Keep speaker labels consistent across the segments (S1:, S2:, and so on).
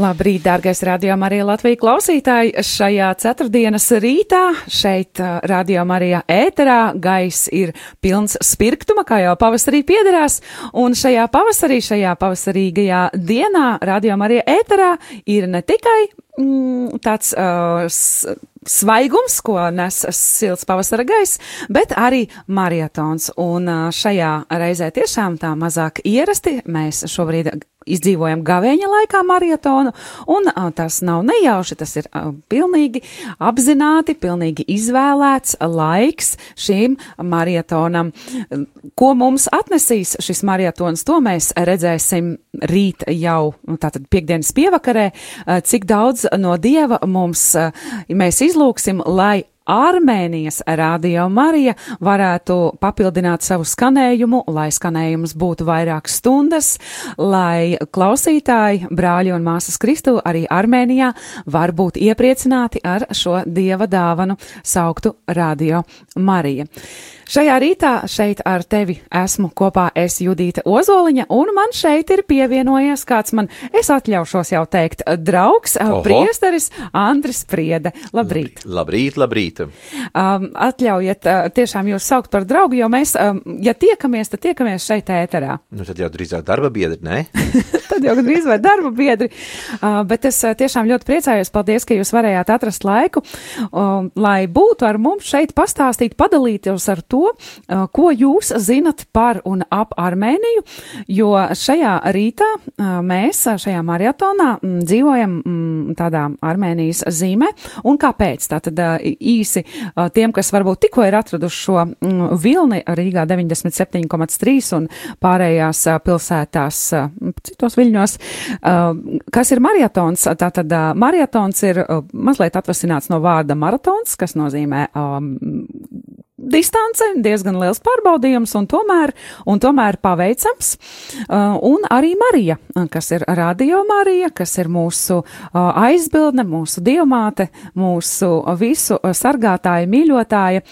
S1: Labrīt, dārgais radio Marija Latvija klausītāji! Šajā ceturtdienas rītā šeit radio Marijā ēterā gaiss ir pilns spirktuma, kā jau pavasarī piederās, un šajā pavasarī, šajā pavasarīgajā dienā radio Marija ēterā ir ne tikai mm, tāds uh, svaigums, ko nes silts pavasara gaiss, bet arī marietons. Un šajā reizē tiešām tā mazāk ierasti mēs šobrīd izdzīvojam gavēņa laikā marietonu, un tas nav nejauši, tas ir pilnīgi apzināti, pilnīgi izvēlēts laiks šīm marietonam. Ko mums atnesīs šis marietons, to mēs redzēsim rīt jau, nu, tātad piekdienas pievakarē, cik daudz no Dieva mums mēs izlūksim, lai Armēnijas radio Marija varētu papildināt savu skanējumu, lai skanējums būtu vairāk stundas, lai klausītāji, brāļi un māsas Kristu arī Armēnijā var būt iepriecināti ar šo dieva dāvanu sauktu radio Marija. Šajā rītā šeit ar tevi esmu kopā es Judīta Ozoliņa, un man šeit ir pievienojies kāds man, es atļaušos jau teikt, draugs, Oho. priesteris Andris Priede. Labrīt!
S2: Labrīt, labrīt!
S1: Um, atļaujiet uh, tiešām jūs saukt par draugu, jo mēs, um, ja tiekamies, tad tiekamies šeit ēterā.
S2: Nu, tad jau drīzāk darba biedri, ne?
S1: tad jau gandrīz vai darba biedri. Uh, bet es uh, tiešām ļoti priecājos, paldies, ka jūs varējāt atrast laiku, uh, lai būtu ar mums šeit pastāstīt, padalīties ar to, to, ko jūs zinat par un ap Armēniju, jo šajā rītā mēs šajā maratonā dzīvojam tādā Armēnijas zīmē. Un kāpēc? Tātad īsi tiem, kas varbūt tikko ir atraduši šo vilni Rīgā 97,3 un pārējās pilsētās citos viļņos, kas ir maratons. Tātad maratons ir mazliet atvasināts no vārda maratons, kas nozīmē um, distance, diezgan liels pārbaudījums, un tomēr, un tomēr paveicams. Uh, un arī Marija, kas ir Radio Marija, kas ir mūsu uh, aizbildne, mūsu dievmāte, mūsu visu sargātāja, mīļotāja.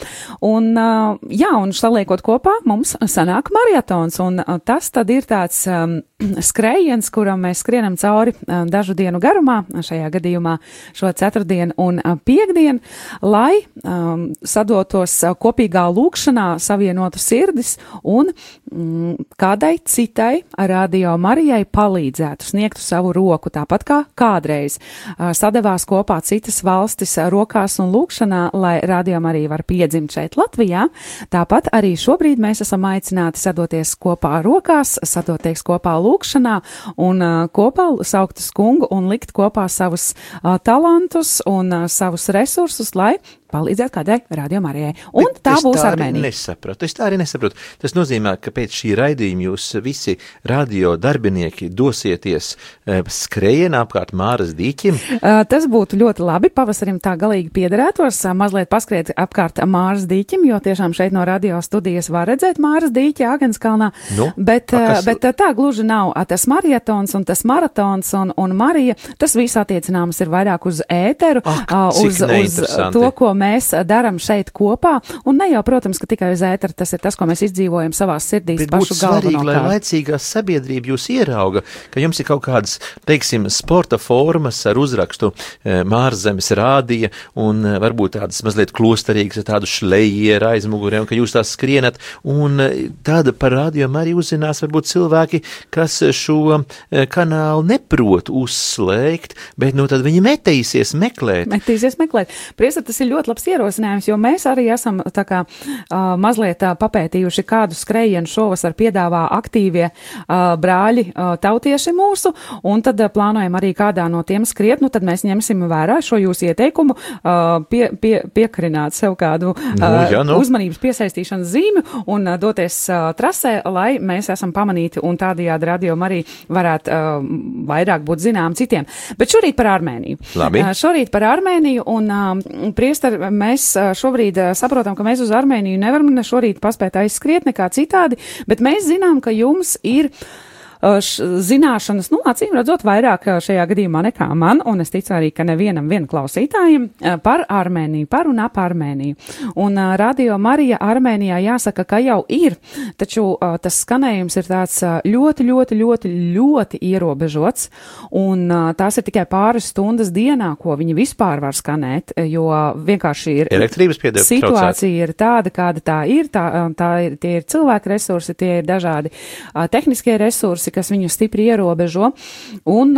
S1: Un, uh, jā, un saliekot kopā, mums sanāk marietons, un uh, tas tad ir tāds um, skrējiens, kuram mēs skrienam cauri uh, dažu dienu garumā, šajā gadījumā šo ceturtdienu un uh, piekdienu, lai um, sadotos uh, kopīgi kopīgā lūkšanā savienotu sirdis un mm, kādai citai radio Marijai palīdzētu, sniegtu savu roku, tāpat kā kādreiz sadavās kopā citas valstis rokās un lūkšanā, lai radio Marija var piedzimt šeit Latvijā. Tāpat arī šobrīd mēs esam aicināti sadoties kopā rokās, sadoties kopā lūkšanā un kopā saukt uz kungu un likt kopā savus talantus un savus resursus, lai palīdzēt kādai radiomarijai. Un Bet tā būs tā Armēnija.
S2: Nesapratu. Es tā arī nesaprotu. Tas nozīmē, ka pēc šī raidījuma jūs visi radio darbinieki dosieties e, skrejienā apkārt Māras dīķim.
S1: Uh, tas būtu ļoti labi. Pavasarim tā galīgi piederētos uh, mazliet paskriet apkārt Māras dīķim, jo tiešām šeit no radio studijas var redzēt Māras dīķi Āgenskalnā. Nu, bet, kas... bet tā gluži nav. Tas marietons un tas maratons un, un Marija, tas viss attiecināms ir vairāk uz ēteru, Ak, uz, uz to, ko mēs darām šeit kopā. Un ne jau, protams, ka tikai uz ētera tas ir tas, ko mēs izdzīvojam savās sirdīs Bet pašu galveno.
S2: Lai laicīgā sabiedrība jūs ierauga, ka jums ir kaut kādas, teiksim, sporta formas ar uzrakstu e, Mārzemes rādīja un e, varbūt tādas mazliet klosterīgas tādu šlejieru aizmugurē un ka jūs tās skrienat un e, tāda par rādījumu arī uzzinās varbūt cilvēki, kas šo kanālu neprot uzslēgt, bet nu tad viņi metīsies meklēt.
S1: Metīsies meklēt. Priesa, tas ir ļoti labs ierosinājums, jo mēs arī esam tā kā uh, mazliet uh, papētījuši, kādu skrējienu šovasar piedāvā aktīvie uh, brāļi uh, tautieši mūsu, un tad uh, plānojam arī kādā no tiem skriet, nu tad mēs ņemsim vērā šo jūsu ieteikumu, uh, pie, pie, piekarināt sev kādu uh, nu, ja, nu. uzmanības piesaistīšanas zīmi un uh, doties uh, trasē, lai mēs esam pamanīti un tādajādi radio arī varētu uh, vairāk būt zinām citiem. Bet šorīt par Armēniju.
S2: Labi. Uh,
S1: šorīt par Armēniju un uh, priester mēs šobrīd saprotam, ka mēs uz Armēniju nevaram ne šorīt paspēt aizskriet nekā citādi, bet mēs zinām, ka jums ir zināšanas, nu, acīm redzot, vairāk šajā gadījumā nekā man, un es ticu arī, ka nevienam vien klausītājiem par Armēniju, par un ap Armēniju. Un Radio Marija Armēnijā jāsaka, ka jau ir, taču tas skanējums ir tāds ļoti, ļoti, ļoti, ļoti ierobežots, un tās ir tikai pāris stundas dienā, ko viņi vispār var skanēt, jo vienkārši ir
S2: elektrības
S1: situācija ir tāda, kāda tā ir, tā, tā ir, tie ir cilvēku resursi, tie ir dažādi tehniskie resursi, kas viņu stipri ierobežo, un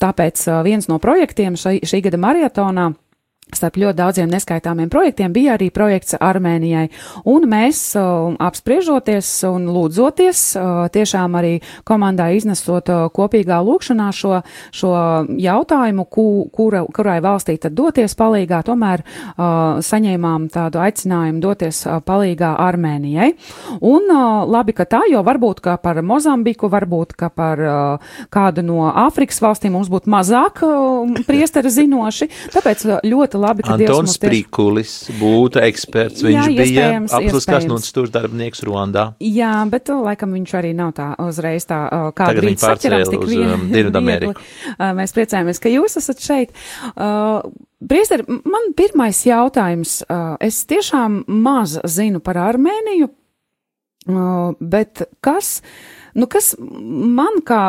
S1: tāpēc viens no projektiem šai, šī gada maratonā Starp ļoti daudziem neskaitāmiem projektiem bija arī projekts Armēnijai, un mēs uh, apspriežoties un lūdzoties, uh, tiešām arī komandā iznesot uh, kopīgā lūkšanā šo, šo jautājumu, ku, kura, kurai valstī tad doties palīgā, tomēr uh, saņēmām tādu aicinājumu doties uh, palīgā Armēnijai. Un uh, labi, ka tā, jo varbūt, ka par Mozambiku, varbūt, ka par uh, kādu no Āfrikas valstīm mums būtu mazāk uh, priesteri zinoši, tāpēc ļoti labi, ka
S2: Antons tieši... Prikulis būtu eksperts, viņš jā, bija apsliskās nocitūrs darbinieks Ruandā.
S1: Jā, bet uh, laikam viņš arī nav tā uzreiz tā uh, kādu rīt saķerams tik vien. Um,
S2: Dienvidameriku.
S1: Uh, mēs priecājamies, ka jūs esat šeit. Priester, man pirmais jautājums. Es tiešām maz zinu par Armēniju, bet kas, nu kas man kā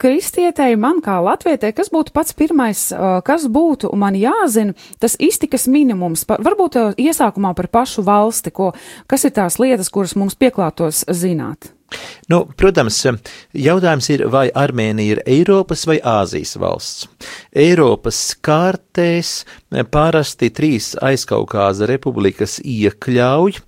S1: kristietei, man kā latvietei, kas būtu pats pirmais, kas būtu man jāzina, tas iztikas minimums, varbūt iesākumā par pašu valsti, ko, kas ir tās lietas, kuras mums pieklātos zināt?
S2: Nu, protams, jautājums ir, vai Armēnija ir Eiropas vai Āzijas valsts. Eiropas kārtēs parasti trīs aizkaukāza republikas iekļauj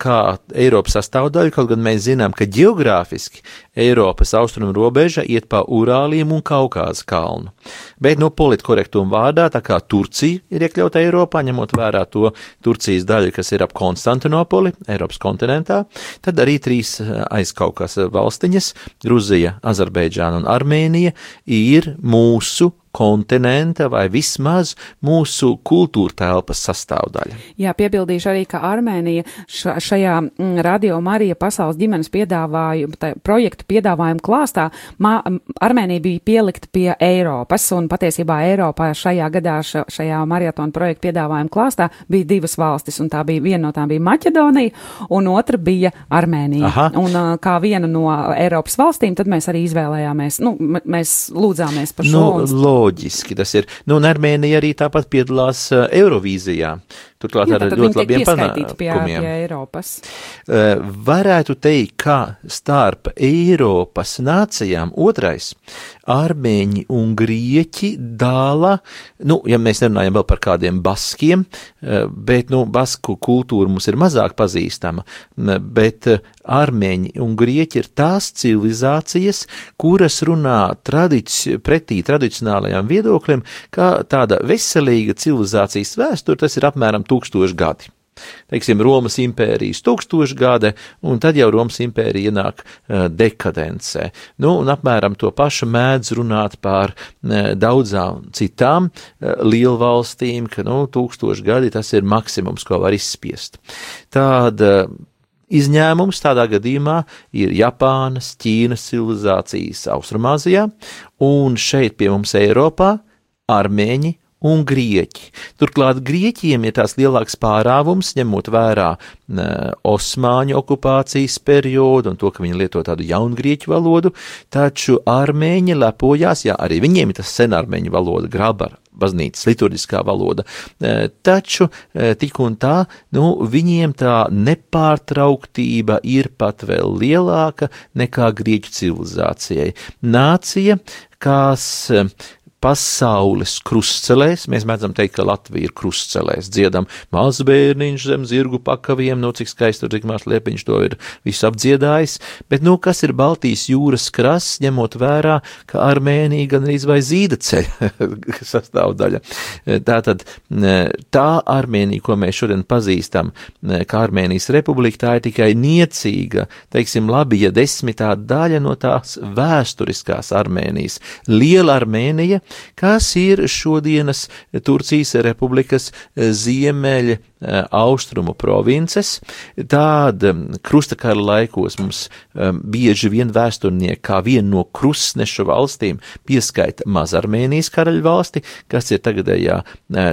S2: kā Eiropas sastāvdaļu, kaut gan mēs zinām, ka geogrāfiski Eiropas austrumu robeža iet pa Urāliem un Kaukāza kalnu. Bet no politkorektuma vārdā, tā kā Turcija ir iekļauta Eiropā, ņemot vērā to Turcijas daļu, kas ir ap Konstantinopoli, Eiropas kontinentā, tad arī trīs aizkaukās valstiņas - Gruzija, Azerbaidžāna un Armēnija ir mūsu kontinenta vai vismaz mūsu kultūra telpas sastāvdaļa.
S1: Jā, piebildīšu arī, ka Armēnija šajā mm, Radio Marija pasaules ģimenes piedāvājumu, projektu piedāvājumu klāstā, mā, Armēnija bija pielikta pie Eiropas, un patiesībā Eiropā šajā gadā šajā maratona projektu piedāvājumu klāstā bija divas valstis, un tā bija viena no tām bija Maķedonija, un otra bija Armēnija. Aha. Un kā viena no Eiropas valstīm, tad mēs arī izvēlējāmies, nu, mēs lūdzāmies par šo.
S2: Nu, loģiski tas ir. Nu, un Armēnija arī tāpat piedalās Eirovīzijā. Turklāt
S1: ar
S2: ļoti labiem
S1: panākumiem. Eiropas.
S2: Uh, varētu teikt, ka starp Eiropas nācijām otrais armēņi un grieķi dāla, nu, ja mēs nerunājam vēl par kādiem baskiem, uh, bet, nu, basku kultūra mums ir mazāk pazīstama, bet armēņi un grieķi ir tās civilizācijas, kuras runā tradici, pretī tradicionālajām viedokļiem, kā tāda veselīga civilizācijas vēsture, tas ir apmēram tūkstoši gadi. Teiksim, Romas impērijas tūkstošgade, un tad jau Romas impērija ienāk uh, dekadencē. Nu, un apmēram to pašu mēdz runāt par uh, daudzām citām uh, lielvalstīm, ka, nu, tūkstoši gadi tas ir maksimums, ko var izspiest. Tāda Izņēmums tādā gadījumā ir Japānas, Ķīnas civilizācijas Austrumāzijā, un šeit pie mums Eiropā armēņi un grieķi. Turklāt grieķiem ir tās lielāks pārāvums, ņemot vērā ne, osmāņu okupācijas periodu un to, ka viņi lieto tādu jaungrieķu valodu, taču armēņi lepojās, jā, arī viņiem ir tas senarmēņu valoda, grabar baznīcas liturģiskā valoda, e, taču e, tik un tā, nu, viņiem tā nepārtrauktība ir pat vēl lielāka nekā grieķu civilizācijai. Nācija, kas pasaules krustcelēs. Mēs mēdzam teikt, ka Latvija ir krustcelēs. Dziedam mazbērniņš zem zirgu pakaviem, nu, cik skaisti tur Zigmārs Liepiņš to ir visu apdziedājis. Bet, nu, kas ir Baltijas jūras krasts, ņemot vērā, ka Armēnija gan arī vai zīda ceļa sastāvdaļa. Tātad tā Armēnija, ko mēs šodien pazīstam, kā Armēnijas republika, tā ir tikai niecīga, teiksim, labi, ja desmitā daļa no tās vēsturiskās Armēnijas. Liela Armēnija, kas ir šodienas Turcijas republikas ziemeļa austrumu provinces. Tāda krustakara laikos mums um, bieži vien vēsturnieki kā vienu no krustnešu valstīm pieskaita Mazarmēnijas karaļvalsti, kas ir tagadējā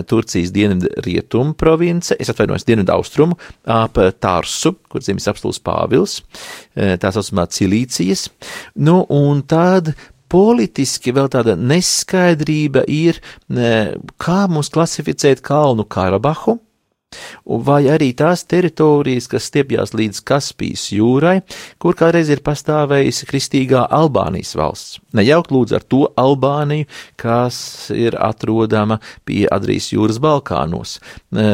S2: Turcijas dienvidu rietumu province, es atvainojos dienvidu austrumu, ap Tarsu, kur dzimis apstults Pāvils, tā saucamā Cilīcijas. Nu, un tad politiski vēl tāda neskaidrība ir, kā mums klasificēt Kalnu Karabahu, vai arī tās teritorijas, kas stiepjas līdz Kaspijas jūrai, kur kādreiz ir pastāvējusi kristīgā Albānijas valsts. Nejaukt lūdzu ar to Albāniju, kas ir atrodama pie Adrijas jūras Balkānos,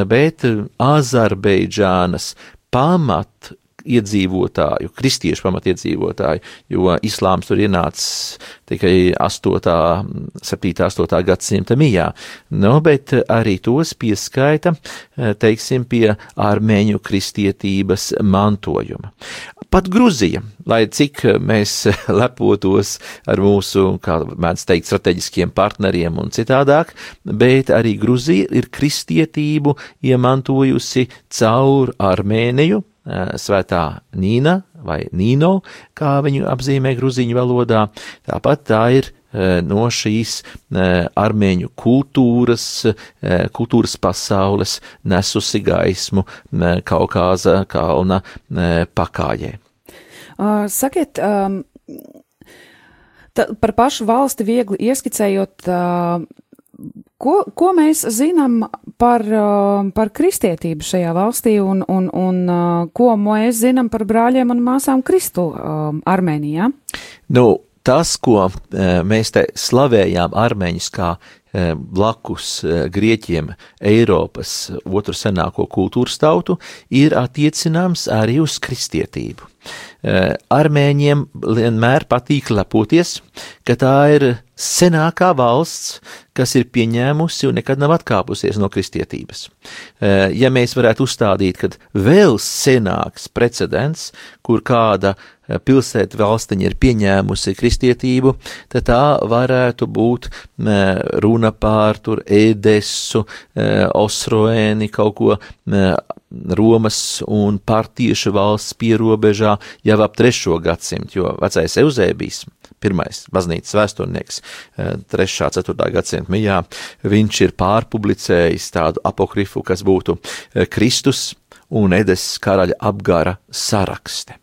S2: bet Azerbeidžānas pamat iedzīvotāju, kristiešu pamatiedzīvotāju, jo islāms tur ienācis tikai 8. 7. 8. gadsimta mijā. Nu, bet arī tos pieskaita, teiksim, pie armēņu kristietības mantojuma. Pat Gruzija, lai cik mēs lepotos ar mūsu, kā mēdz teikt, strateģiskiem partneriem un citādāk, bet arī Gruzija ir kristietību iemantojusi caur Armēniju, svētā Nīna vai Nīno, kā viņu apzīmē gruziņu valodā. Tāpat tā ir no šīs armēņu kultūras, kultūras pasaules nesusi gaismu Kaukāza kalna pakājē.
S1: Sakiet, ta, par pašu valsti viegli ieskicējot, Ko, ko mēs zinām par, uh, par kristietību šajā valstī un, un, un uh, ko mēs zinām par brāļiem un māsām Kristu um, Armēnijā?
S2: Nu, tas, ko uh, mēs te slavējām armēņus kā blakus Grieķiem Eiropas otru senāko kultūras tautu, ir attiecināms arī uz kristietību. Armēņiem vienmēr patīk lepoties, ka tā ir senākā valsts, kas ir pieņēmusi un nekad nav atkāpusies no kristietības. Eh, ja mēs varētu uzstādīt, ka vēl senāks precedents, kur kāda eh, pilsēta valstiņa ir pieņēmusi kristietību, tad tā varētu būt runa pār tur Edesu, Osroēni, kaut ko Romas un partiešu valsts pierobežā jau ap trešo gadsimtu, jo vecais Eusēbijs pirmais baznīcas vēsturnieks 3. un 4. gadsimta mijā, viņš ir pārpublicējis tādu apokrifu, kas būtu Kristus un Edes karaļa apgara sarakste.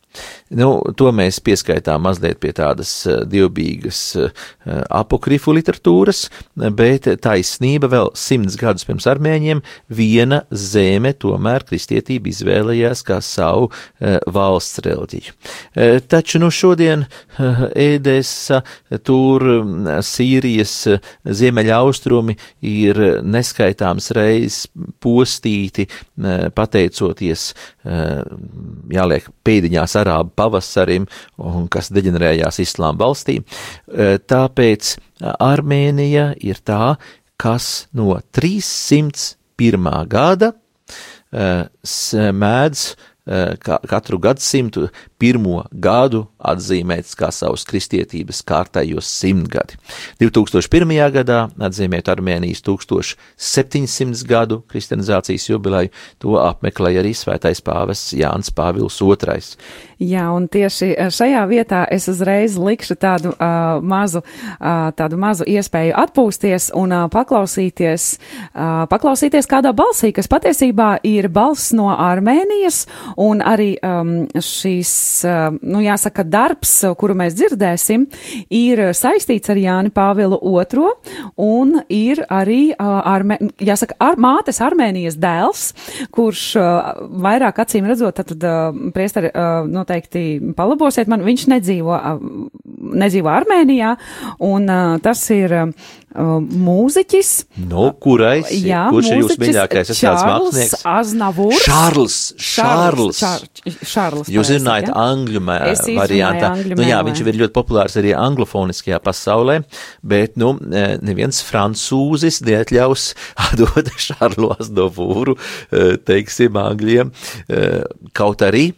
S2: Nu, to mēs pieskaitām mazliet pie tādas eh, divbīgas eh, apokrifu literatūras, bet taisnība vēl simts gadus pirms armēņiem viena zeme tomēr kristietība izvēlējās kā savu eh, valsts reliģiju. Taču nu šodien Ēdesa, tur Sīrijas ziemeļaustrumi ir neskaitāms reizes postīti pateicoties, jāliek pēdiņās arābu pavasarim, un kas deģenerējās islām valstī. E, tāpēc Armēnija ir tā, kas no 301. gada e, mēdz katru gadsimtu pirmo gadu atzīmēts kā savus kristietības kārtējos simtgadi. 2001. gadā atzīmēt Armēnijas 1700 gadu kristianizācijas jubileju, to apmeklēja arī svētais pāvests Jānis Pāvils II.
S1: Jā, un tieši šajā vietā es uzreiz likšu tādu uh, mazu, uh, tādu mazu iespēju atpūsties un uh, paklausīties, uh, paklausīties kādā balsī, kas patiesībā ir balss no Armēnijas, un arī um, šīs nu, jāsaka, darbs, kuru mēs dzirdēsim, ir saistīts ar Jāni Pāvilu II un ir arī, armē, jāsaka, ar, mātes Armēnijas dēls, kurš vairāk acīm redzot, tad priestari noteikti palabosiet man, viņš nedzīvo, nedzīvo Armēnijā, un tas ir mūziķis.
S2: Nu, kurais? Jā, kurš ir jūsu mīļākais? Es kāds mākslinieks.
S1: Aznavūrs.
S2: Šārls. Šārls.
S1: Šārls.
S2: Jūs zinājat angļu variantā.
S1: Angļu
S2: nu, jā, viņš ir ļoti populārs arī anglofoniskajā pasaulē, bet, nu, e, neviens francūzis neatļaus dot Šārlu Aznavūru, e, teiksim, angļiem. E, kaut arī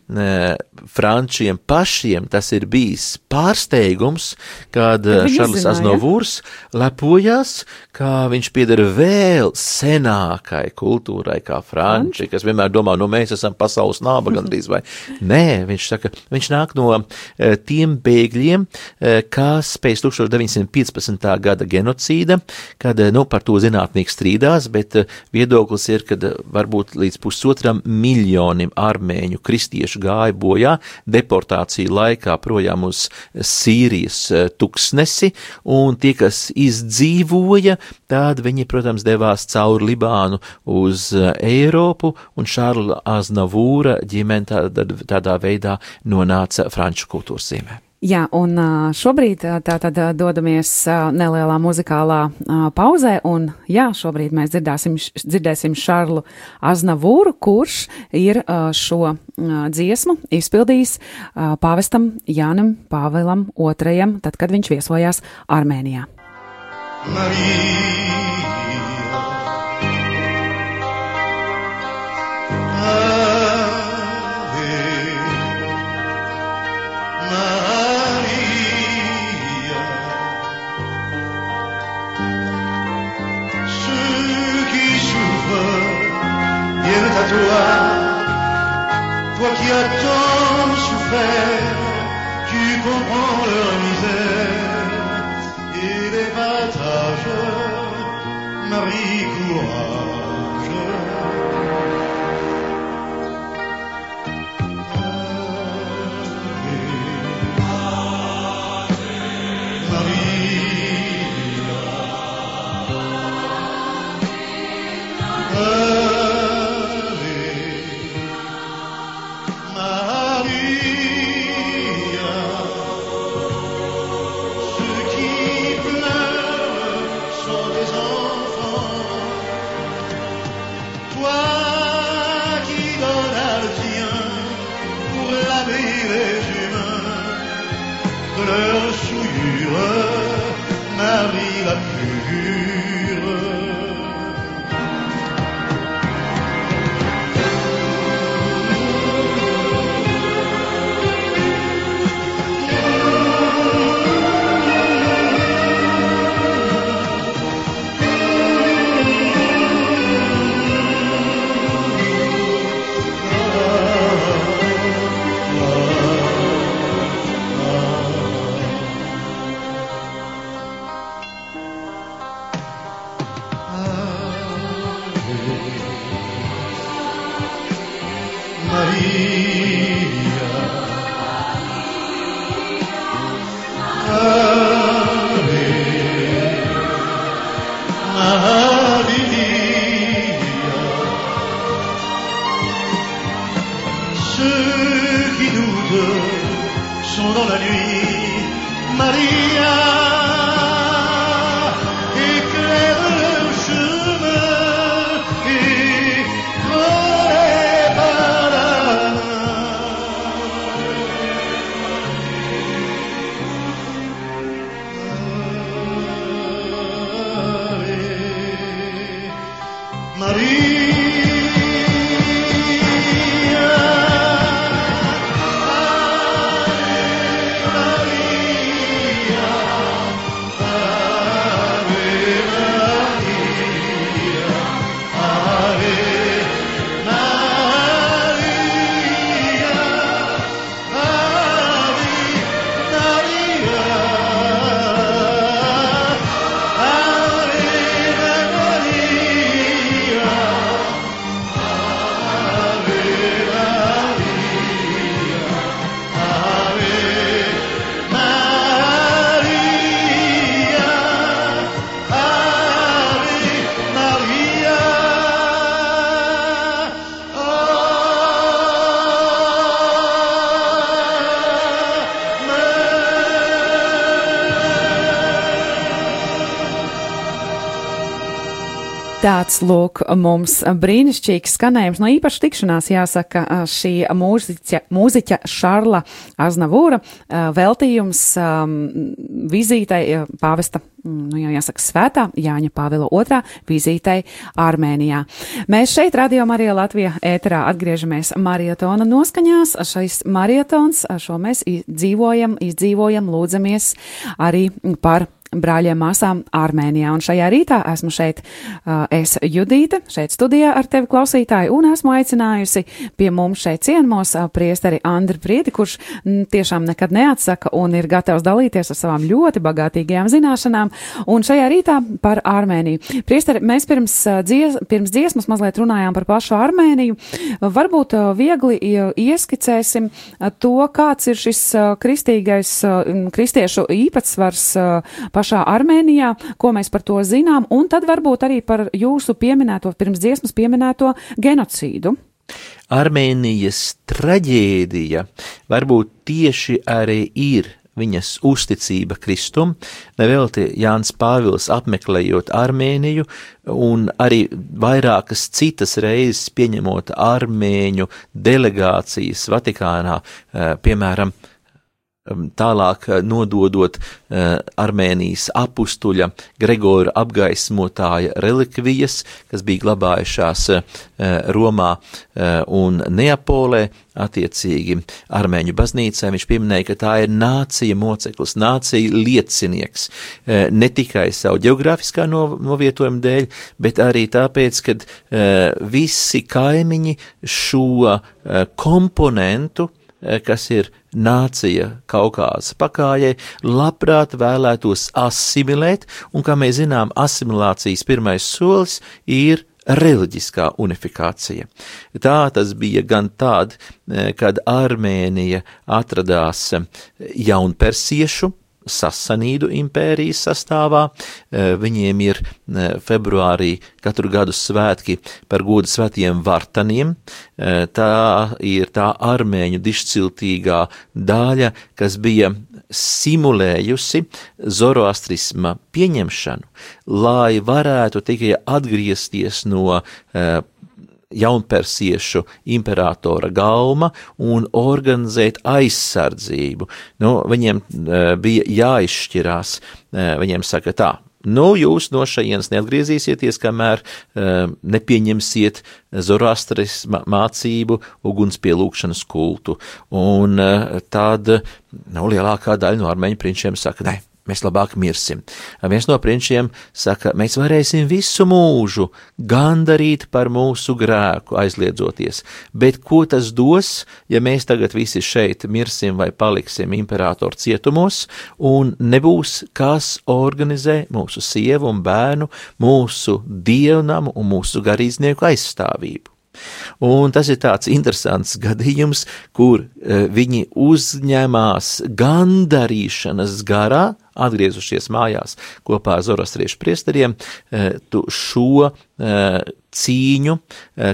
S2: frančiem pašiem tas ir bijis pārsteigums, kad Šārls Aznavūrs lepoja us kā viņš pieder vēl senākai kultūrai kā franči, kas vienmēr domā, nu mēs esam pasaules nāba gandrīz vai. Nē, viņš saka, viņš nāk no e, tiem bēgļiem, e, kas pēc 1915. gada genocīda, kad, nu, par to zinātnieki strīdās, bet viedoklis ir, ka varbūt līdz pusotram miljonim armēņu kristiešu gāja bojā deportāciju laikā projām uz Sīrijas tuksnesi, un tie, kas izdzīvoja, tad viņi, protams, devās cauri Libānu uz eh, Eiropu, un Šārla Aznavūra ģimene tādā, tādā veidā nonāca Franču kultūras zīmē.
S3: Jā, un šobrīd tātad dodamies nelielā muzikālā pauzē, un jā, šobrīd mēs dzirdēsim, dzirdēsim Šarlu Aznavūru, kurš ir šo dziesmu izpildījis pāvestam Jānam Pāvēlam II, tad, kad viņš viesojās Armēnijā. Toi qui as tant souffert, tu comprends leur Tāds lūk mums brīnišķīgs skanējums. No īpaši tikšanās jāsaka šī mūziķa, mūziķa Šarla Aznavūra veltījums um, vizītei pāvesta, nu jau jāsaka, svētā Jāņa Pāvila II vizītei Armēnijā. Mēs šeit, Radio Marija Latvija ēterā, atgriežamies marietona noskaņās. Šais marietons, šo mēs dzīvojam, izdzīvojam, lūdzamies arī par
S1: brāļiem māsām Armēnijā. Un šajā rītā esmu šeit, uh, es Judīte, šeit studijā ar tevi klausītāju, un esmu aicinājusi pie mums šeit cienmos uh, priesteri Andri Priedi, kurš m, tiešām nekad neatsaka un ir gatavs dalīties ar savām ļoti bagātīgajām zināšanām. Un šajā rītā par Armēniju. Priesteri, mēs pirms, uh, dzies, pirms dziesmas mazliet runājām par pašu Armēniju. Varbūt viegli ieskicēsim to, kāds ir šis kristīgais, kristiešu īpatsvars pašā Armēnijā, ko mēs par to zinām, un tad varbūt arī par jūsu pieminēto, pirms dziesmas pieminēto genocīdu.
S2: Armēnijas traģēdija varbūt tieši arī ir viņas uzticība Kristum. Nevelti Jānis Pāvils apmeklējot Armēniju un arī vairākas citas reizes pieņemot armēņu delegācijas Vatikānā, eh, piemēram, tālāk uh, nododot uh, Armēnijas apustuļa Gregora apgaismotāja relikvijas, kas bija glabājušās uh, Romā un Neapolē, attiecīgi Armēņu baznīcā. Viņš pieminēja, ka tā ir nācija moceklis, nācija liecinieks, ne tikai savu geogrāfiskā novietojuma dēļ, bet arī tāpēc, ka visi kaimiņi šo komponentu kas ir nācija Kaukāza pakājai, labprāt vēlētos asimilēt, un, kā mēs zinām, asimilācijas pirmais solis ir reliģiskā unifikācija. Tā tas bija gan tad, eh, kad Armēnija atradās jaunpersiešu Sasanīdu impērijas sastāvā. Eh, viņiem ir eh, februārī katru gadu svētki par godu svētiem vartaniem. Eh, tā ir tā armēņu dišciltīgā daļa, kas bija simulējusi zoroastrisma pieņemšanu, lai varētu tikai atgriezties no jaunpersiešu imperatora galma un organizēt aizsardzību. Nu, viņiem uh, bija jāizšķirās, uh, viņiem saka tā. Nu, jūs no šejienes neatgriezīsieties, kamēr uh, nepieņemsiet Zoroastras mācību, ugunspielūkšanas kultu. Un uh, tad nu, lielākā daļa no armeņu prinčiem saka, ne, mēs labāk mirsim. Viens no prinčiem saka, mēs varēsim visu mūžu gandarīt par mūsu grēku, aizliedzoties, bet ko tas dos, ja mēs tagad visi šeit mirsim vai paliksim imperatoru cietumos, un nebūs kas organizē mūsu sievu un bērnu, mūsu dievnamu un mūsu garīdznieku aizstāvību. Un tas ir tāds interesants gadījums, kur uh, viņi uzņemās gandarīšanas garā, atgriezušies mājās kopā ar zorostriešu priesteriem, uh, šo uh, cīņu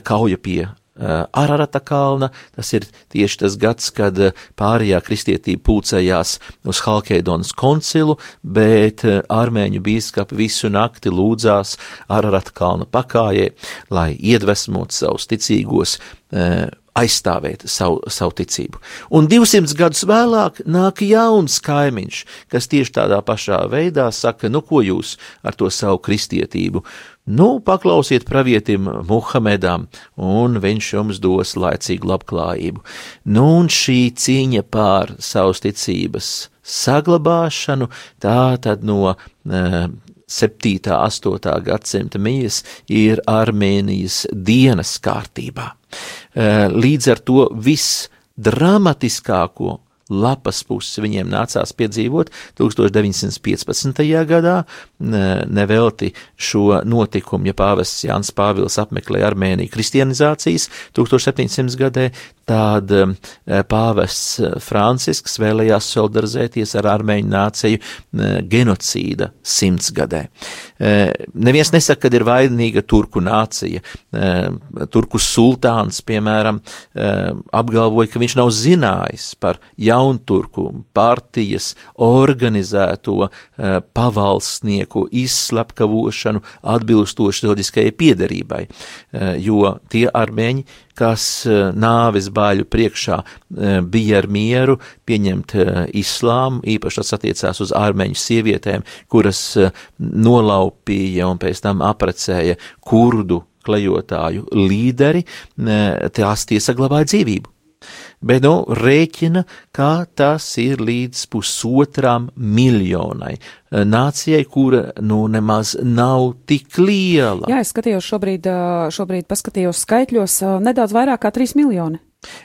S2: kauja pie Ararata kalna. Tas ir tieši tas gads, kad eh, pārējā kristietība pulcējās uz Halkeidonas koncilu, bet eh, armēņu bīskapi visu nakti lūdzās Ararata kalna pakājē, lai iedvesmot savus ticīgos aizstāvēt savu, savu ticību. Un 200 gadus vēlāk nāk jauns kaimiņš, kas tieši tādā pašā veidā saka, nu ko jūs ar to savu kristietību? Nu, paklausiet pravietim Muhamedam, un viņš jums dos laicīgu labklājību. Nu, un šī cīņa pār savas ticības saglabāšanu, tā tad no uh, 7. 8. gadsimta mijas ir Armēnijas dienas kārtībā. Eh, līdz ar to viss dramatiskāko lapas pusi viņiem nācās piedzīvot 1915. gadā, nevelti šo notikumu, ja pāvests Jānis Pāvils apmeklēja Armēniju kristianizācijas 1700. gadē, tad eh, pāvests Francisks vēlējās solidarizēties ar armēņu nāciju eh, genocīda simtsgadē. Eh, neviens nesaka, ka ir vainīga turku nācija. Turku sultāns, piemēram, apgalvoja, ka viņš nav zinājis par jaunturku partijas organizēto pavalsnieku izslepkavošanu atbilstoši loģiskajai piederībai, jo tie armēņi, kas eh, nāves bāļu priekšā eh, bija ar mieru pieņemt eh, islāmu, īpaši tas attiecās uz ārmeņu sievietēm, kuras nolaupīja un pēc tam aprecēja kurdu klejotāju līderi, tās tie saglabāja dzīvību. Bet nu rēķina, kā tas ir līdz pusotram miljonai nācijai, kura nu nemaz nav tik liela.
S1: Jā, es skatījos šobrīd, šobrīd paskatījos skaitļos nedaudz vairāk kā 3 miljoni.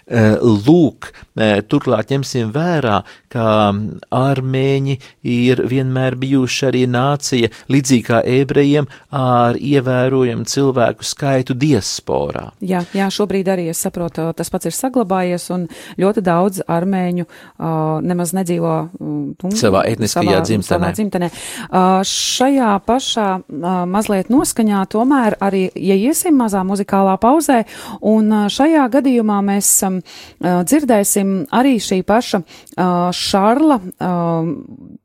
S2: Eh, lūk, eh, turklāt ņemsim vērā, ka armēņi ir vienmēr bijuši arī nācija, līdzīgi kā ebrejiem, ar ievērojumu cilvēku skaitu diasporā.
S1: Jā, jā, šobrīd arī es saprotu, tas pats ir saglabājies, un ļoti daudz armēņu uh, nemaz nedzīvo
S2: um, savā etniskajā
S1: savā,
S2: dzimtenē.
S1: Savā dzimtenē. Uh, šajā pašā uh, mazliet noskaņā tomēr arī ja mazā muzikālā pauzē, un uh, šajā gadījumā mēs mēs um, uh, dzirdēsim arī šī paša uh, Šarla uh,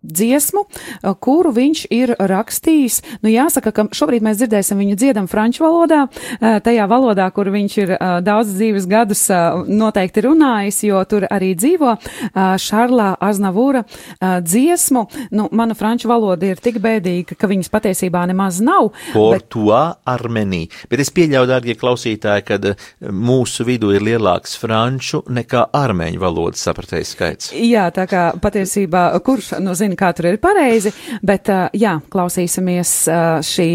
S1: dziesmu, uh, kuru viņš ir rakstījis. Nu, jāsaka, ka šobrīd mēs dzirdēsim viņu dziedam franču valodā, uh, tajā valodā, kur viņš ir uh, daudz dzīves gadus uh, noteikti runājis, jo tur arī dzīvo uh, Šarlā Aznavūra uh, dziesmu. Nu, mana franču valoda ir tik bēdīga, ka viņas patiesībā nemaz nav.
S2: Portua bet... Armenī. Bet es pieļauju, dārgie klausītāji, ka uh, mūsu vidū ir lielāks franču nekā armēņu valodas sapratējs skaits.
S1: Jā, tā kā patiesībā, kurš nu zina, kā tur ir pareizi, bet jā, klausīsimies šī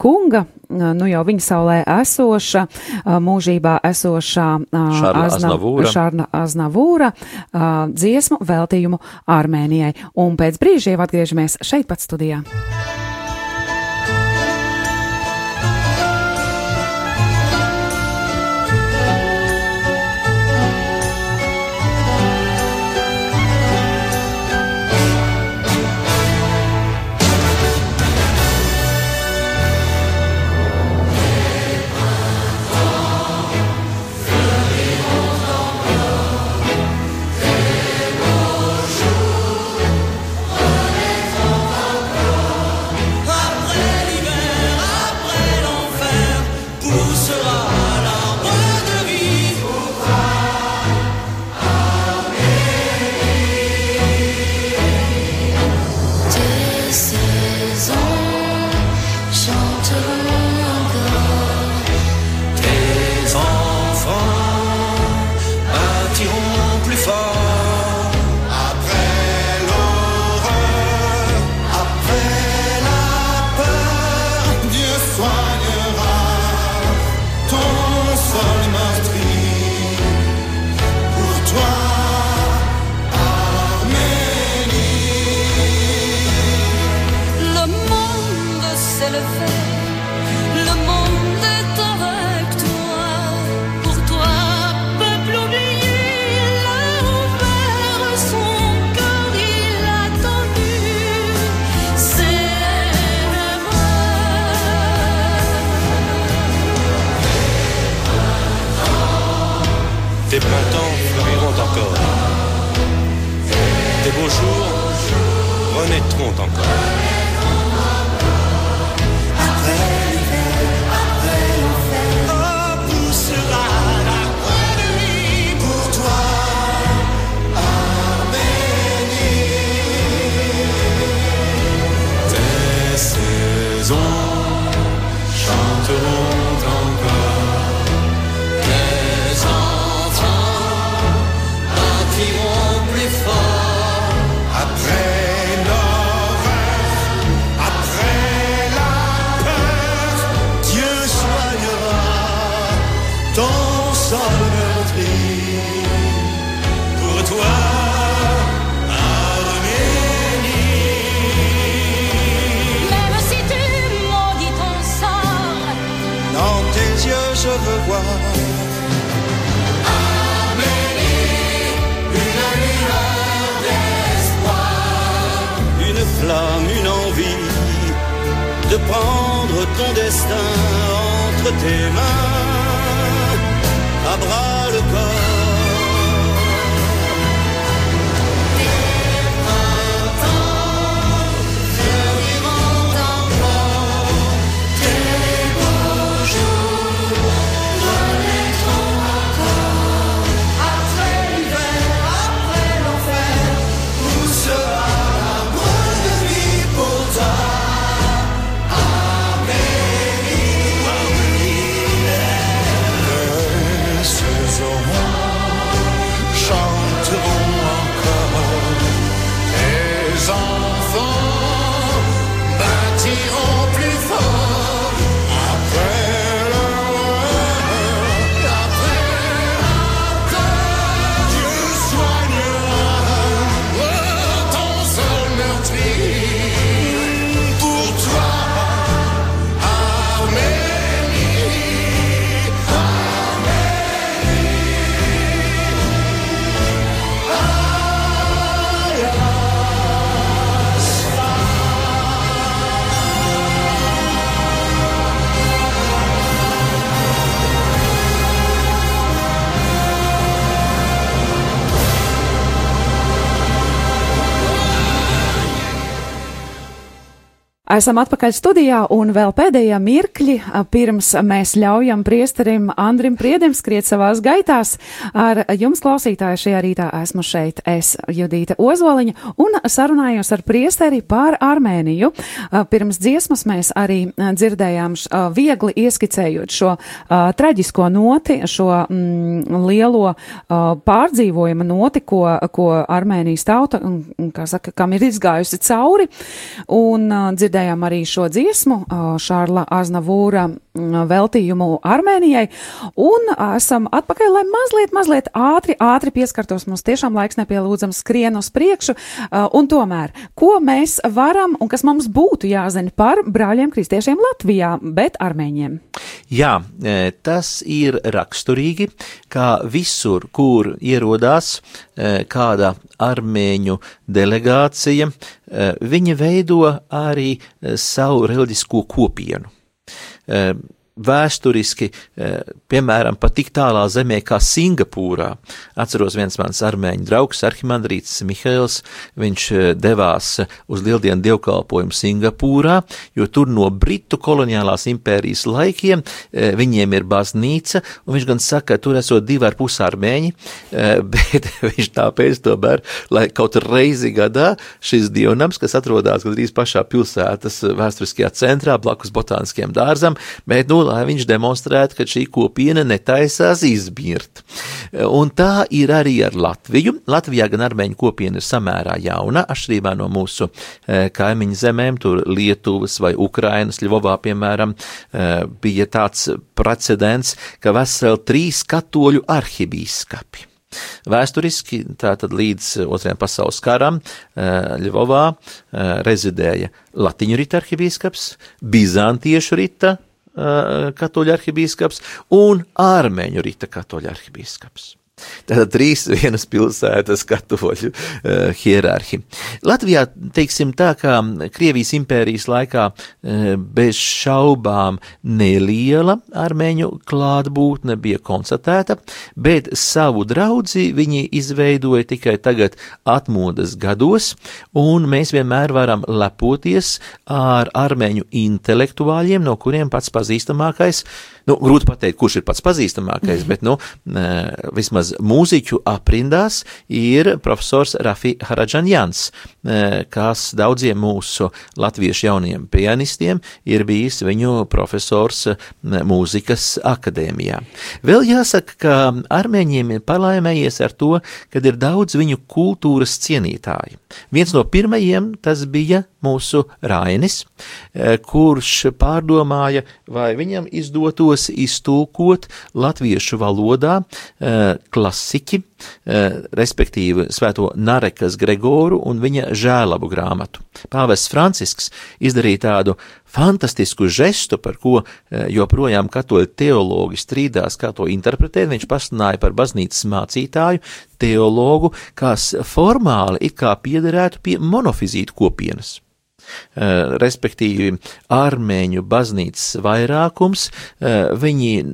S1: kunga nu jau viņa saulē esoša, mūžībā esošā
S2: Aznavūra,
S1: Šarna Aznavūra dziesmu veltījumu Armēnijai. Un pēc brīža jau atgriežamies šeit pat studijā.
S4: Une flamme, une envie de prendre ton destin entre tes mains. À bras le corps.
S1: Esam atpakaļ studijā un vēl pēdējā mirkļi pirms mēs ļaujam priesterim Andrim Priedim skriet savās gaitās. Ar jums klausītāju šajā rītā esmu šeit, es Judīta Ozoliņa un sarunājos ar priesteri pār Armēniju. Pirms dziesmas mēs arī dzirdējām viegli ieskicējot šo traģisko noti, šo mm, lielo pārdzīvojuma noti, ko, ko Armēnijas tauta, kā saka, kam ir izgājusi cauri. Un, uh, dzirdējām arī šo dziesmu, Šārla Aznavūra veltījumu Armēnijai, un esam atpakaļ, lai mazliet, mazliet ātri, ātri pieskartos. Mums tiešām laiks nepielūdzams skrien uz priekšu, un tomēr, ko mēs varam un kas mums būtu jāzina par brāļiem kristiešiem Latvijā, bet armēņiem?
S2: Jā, tas ir raksturīgi, kā visur, kur ierodās kāda armēņu delegācija, viņi veido arī savu reliģisko kopienu um, vēsturiski, eh, piemēram, pat tik tālā zemē kā Singapūrā. Atceros viens mans armēņu draugs, Arhimandrīts Mihails, viņš eh, devās uz lieldienu dievkalpojumu Singapūrā, jo tur no Britu koloniālās impērijas laikiem eh, viņiem ir baznīca, un viņš gan saka, tur esot divi ar pus armēņi, bet viņš tāpēc tomēr, lai kaut reizi gadā šis dievnams, kas atrodas gandrīz pašā pilsētas vēsturiskajā centrā, blakus botāniskiem dārzam, bet, nu, lai viņš demonstrētu, ka šī kopiena netaisās izbirt. Un tā ir arī ar Latviju. Latvijā gan armēņu kopiena ir samērā jauna, atšķirībā no mūsu e, kaimiņu zemēm, tur Lietuvas vai Ukrainas, Ļuvovā, piemēram, e, bija tāds precedents, ka veseli trīs katoļu arhibīskapi. Vēsturiski tātad līdz Otrajam pasaules karam e, Ļuvovā rezidēja Latīņu rita arhibīskaps, Bizantiešu rita katoļu arhibīskaps un ārmeņu rita katoļu arhibīskaps. Tātad trīs vienas pilsētas katoļu uh, hierarhi. Latvijā, teiksim tā, kā Krievijas impērijas laikā uh, bez šaubām neliela armēņu klātbūtne bija konstatēta, bet savu draudzi viņi izveidoja tikai tagad atmodas gados, un mēs vienmēr varam lepoties ar armēņu intelektuāļiem, no kuriem pats pazīstamākais uh, nu, grūti pateikt, kurš ir pats pazīstamākais, mm. bet, nu, vismaz mūziķu aprindās ir profesors Rafi Haradžanjans, kas daudziem mūsu latviešu jauniem pianistiem ir bijis viņu profesors mūzikas akadēmijā. Vēl jāsaka, ka armēņiem ir palaimējies ar to, kad ir daudz viņu kultūras cienītāji. Viens no pirmajiem tas bija mūsu Rainis, kurš pārdomāja, vai viņam izdotos tos iztulkot latviešu valodā eh, klasiķi, eh, respektīvi svēto Narekas Gregoru un viņa žēlabu grāmatu. Pāvests Francisks izdarīja tādu fantastisku žestu, par ko eh, joprojām katoļu teologi strīdās, kā to interpretēt. Viņš pasludināja par baznīcas mācītāju, teologu, kas formāli it kā piederētu pie monofizītu kopienas. Eh, respektīvi armēņu baznīcas vairākums, eh, viņi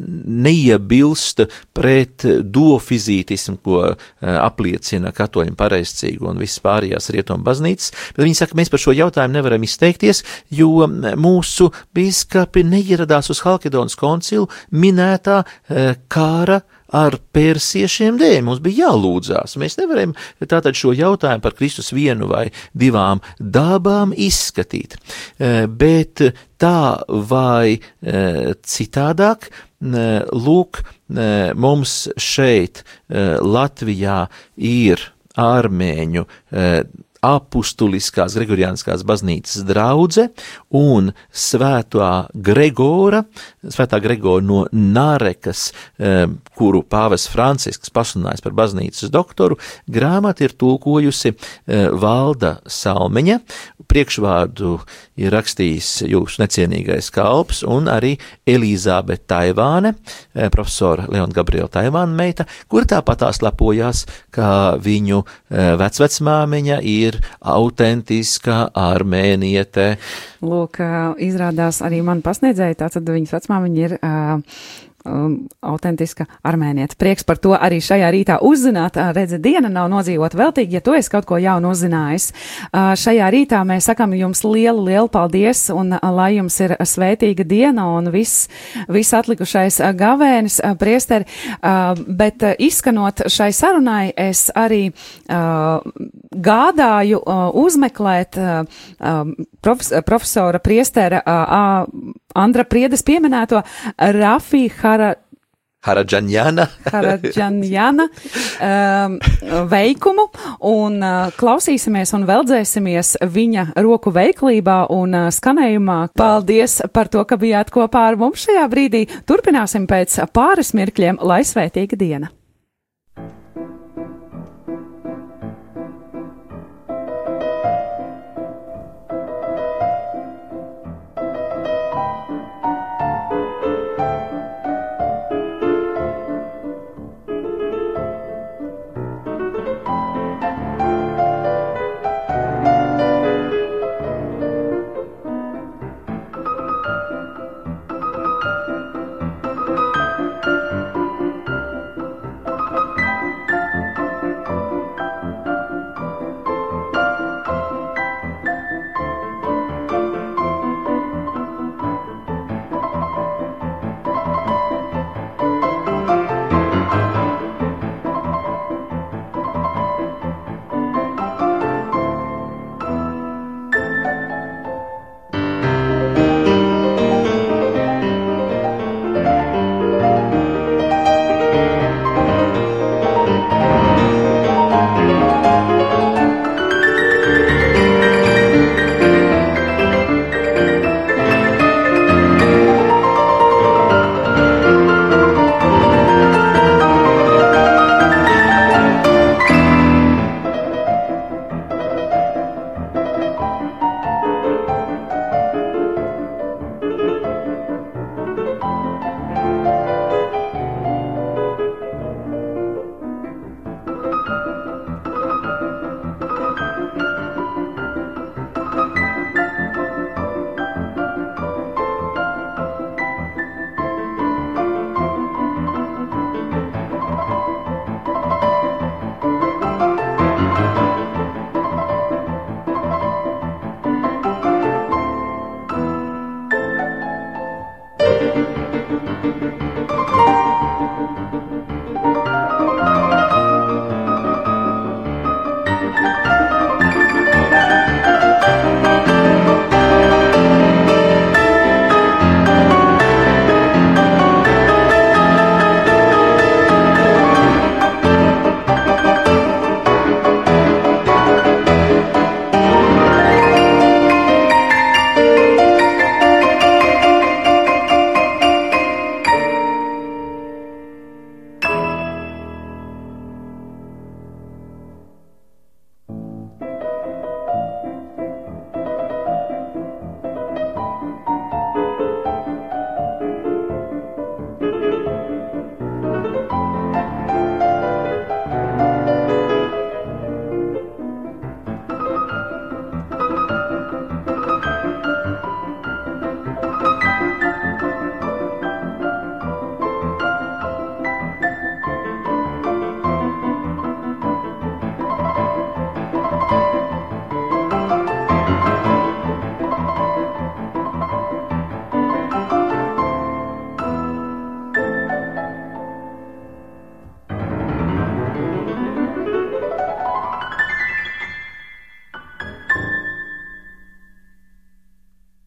S2: neiebilst pret dofizītismu, ko eh, apliecina katoļu pareizcīgu un visas pārējās rietumu baznīcas, bet viņi saka, mēs par šo jautājumu nevaram izteikties, jo mūsu biskapi neieradās uz Halkidonas koncilu minētā kāra ar persiešiem dēļ. Mums bija jālūdzās. Mēs nevaram tātad šo jautājumu par Kristus vienu vai divām dabām izskatīt. E, bet tā vai e, citādāk, e, lūk, mums šeit Latvijā ir ārmēņu apustuliskās Gregoriāniskās baznīcas draudze un svētā Gregora, svētā Gregora no Nārekas, eh, kuru pāvis Francisks pasunājis par baznīcas doktoru, grāmatu ir tulkojusi eh, Valda Salmeņa, priekšvārdu ir rakstījis jūsu necienīgais kalps un arī Elīzābete Taivāne, eh, profesora Leona Gabriela Taivāna meita, kur tāpatās lepojās, ka viņu vecvecmāmiņa ir ir autentiska armēniete.
S1: Lūk, izrādās arī man pasniedzēja, tātad viņas vecmāmiņa ir uh, um, autentiska armēnieta. Prieks par to arī šajā rītā uzzināt. Uh, redzi, diena nav nodzīvota veltīgi, ja tu esi kaut ko jaunu uzzinājis. Uh, šajā rītā mēs sakam jums lielu, lielu paldies un uh, lai jums ir svētīga diena un viss, viss atlikušais uh, gavēnis, uh, priesteri. Uh, bet uh, izskanot šai sarunai, es arī uh, gādāju uh, uzmeklēt uh, um, profes, profesora priestera uh, Andra Priedes pieminēto Rafī Hara.
S2: Haradžanjana.
S1: Haradžanjana um, veikumu un uh, klausīsimies un veldzēsimies viņa roku veiklībā un uh, skanējumā. Paldies par to, ka bijāt kopā ar mums šajā brīdī. Turpināsim pēc pāris mirkļiem, lai svētīga diena!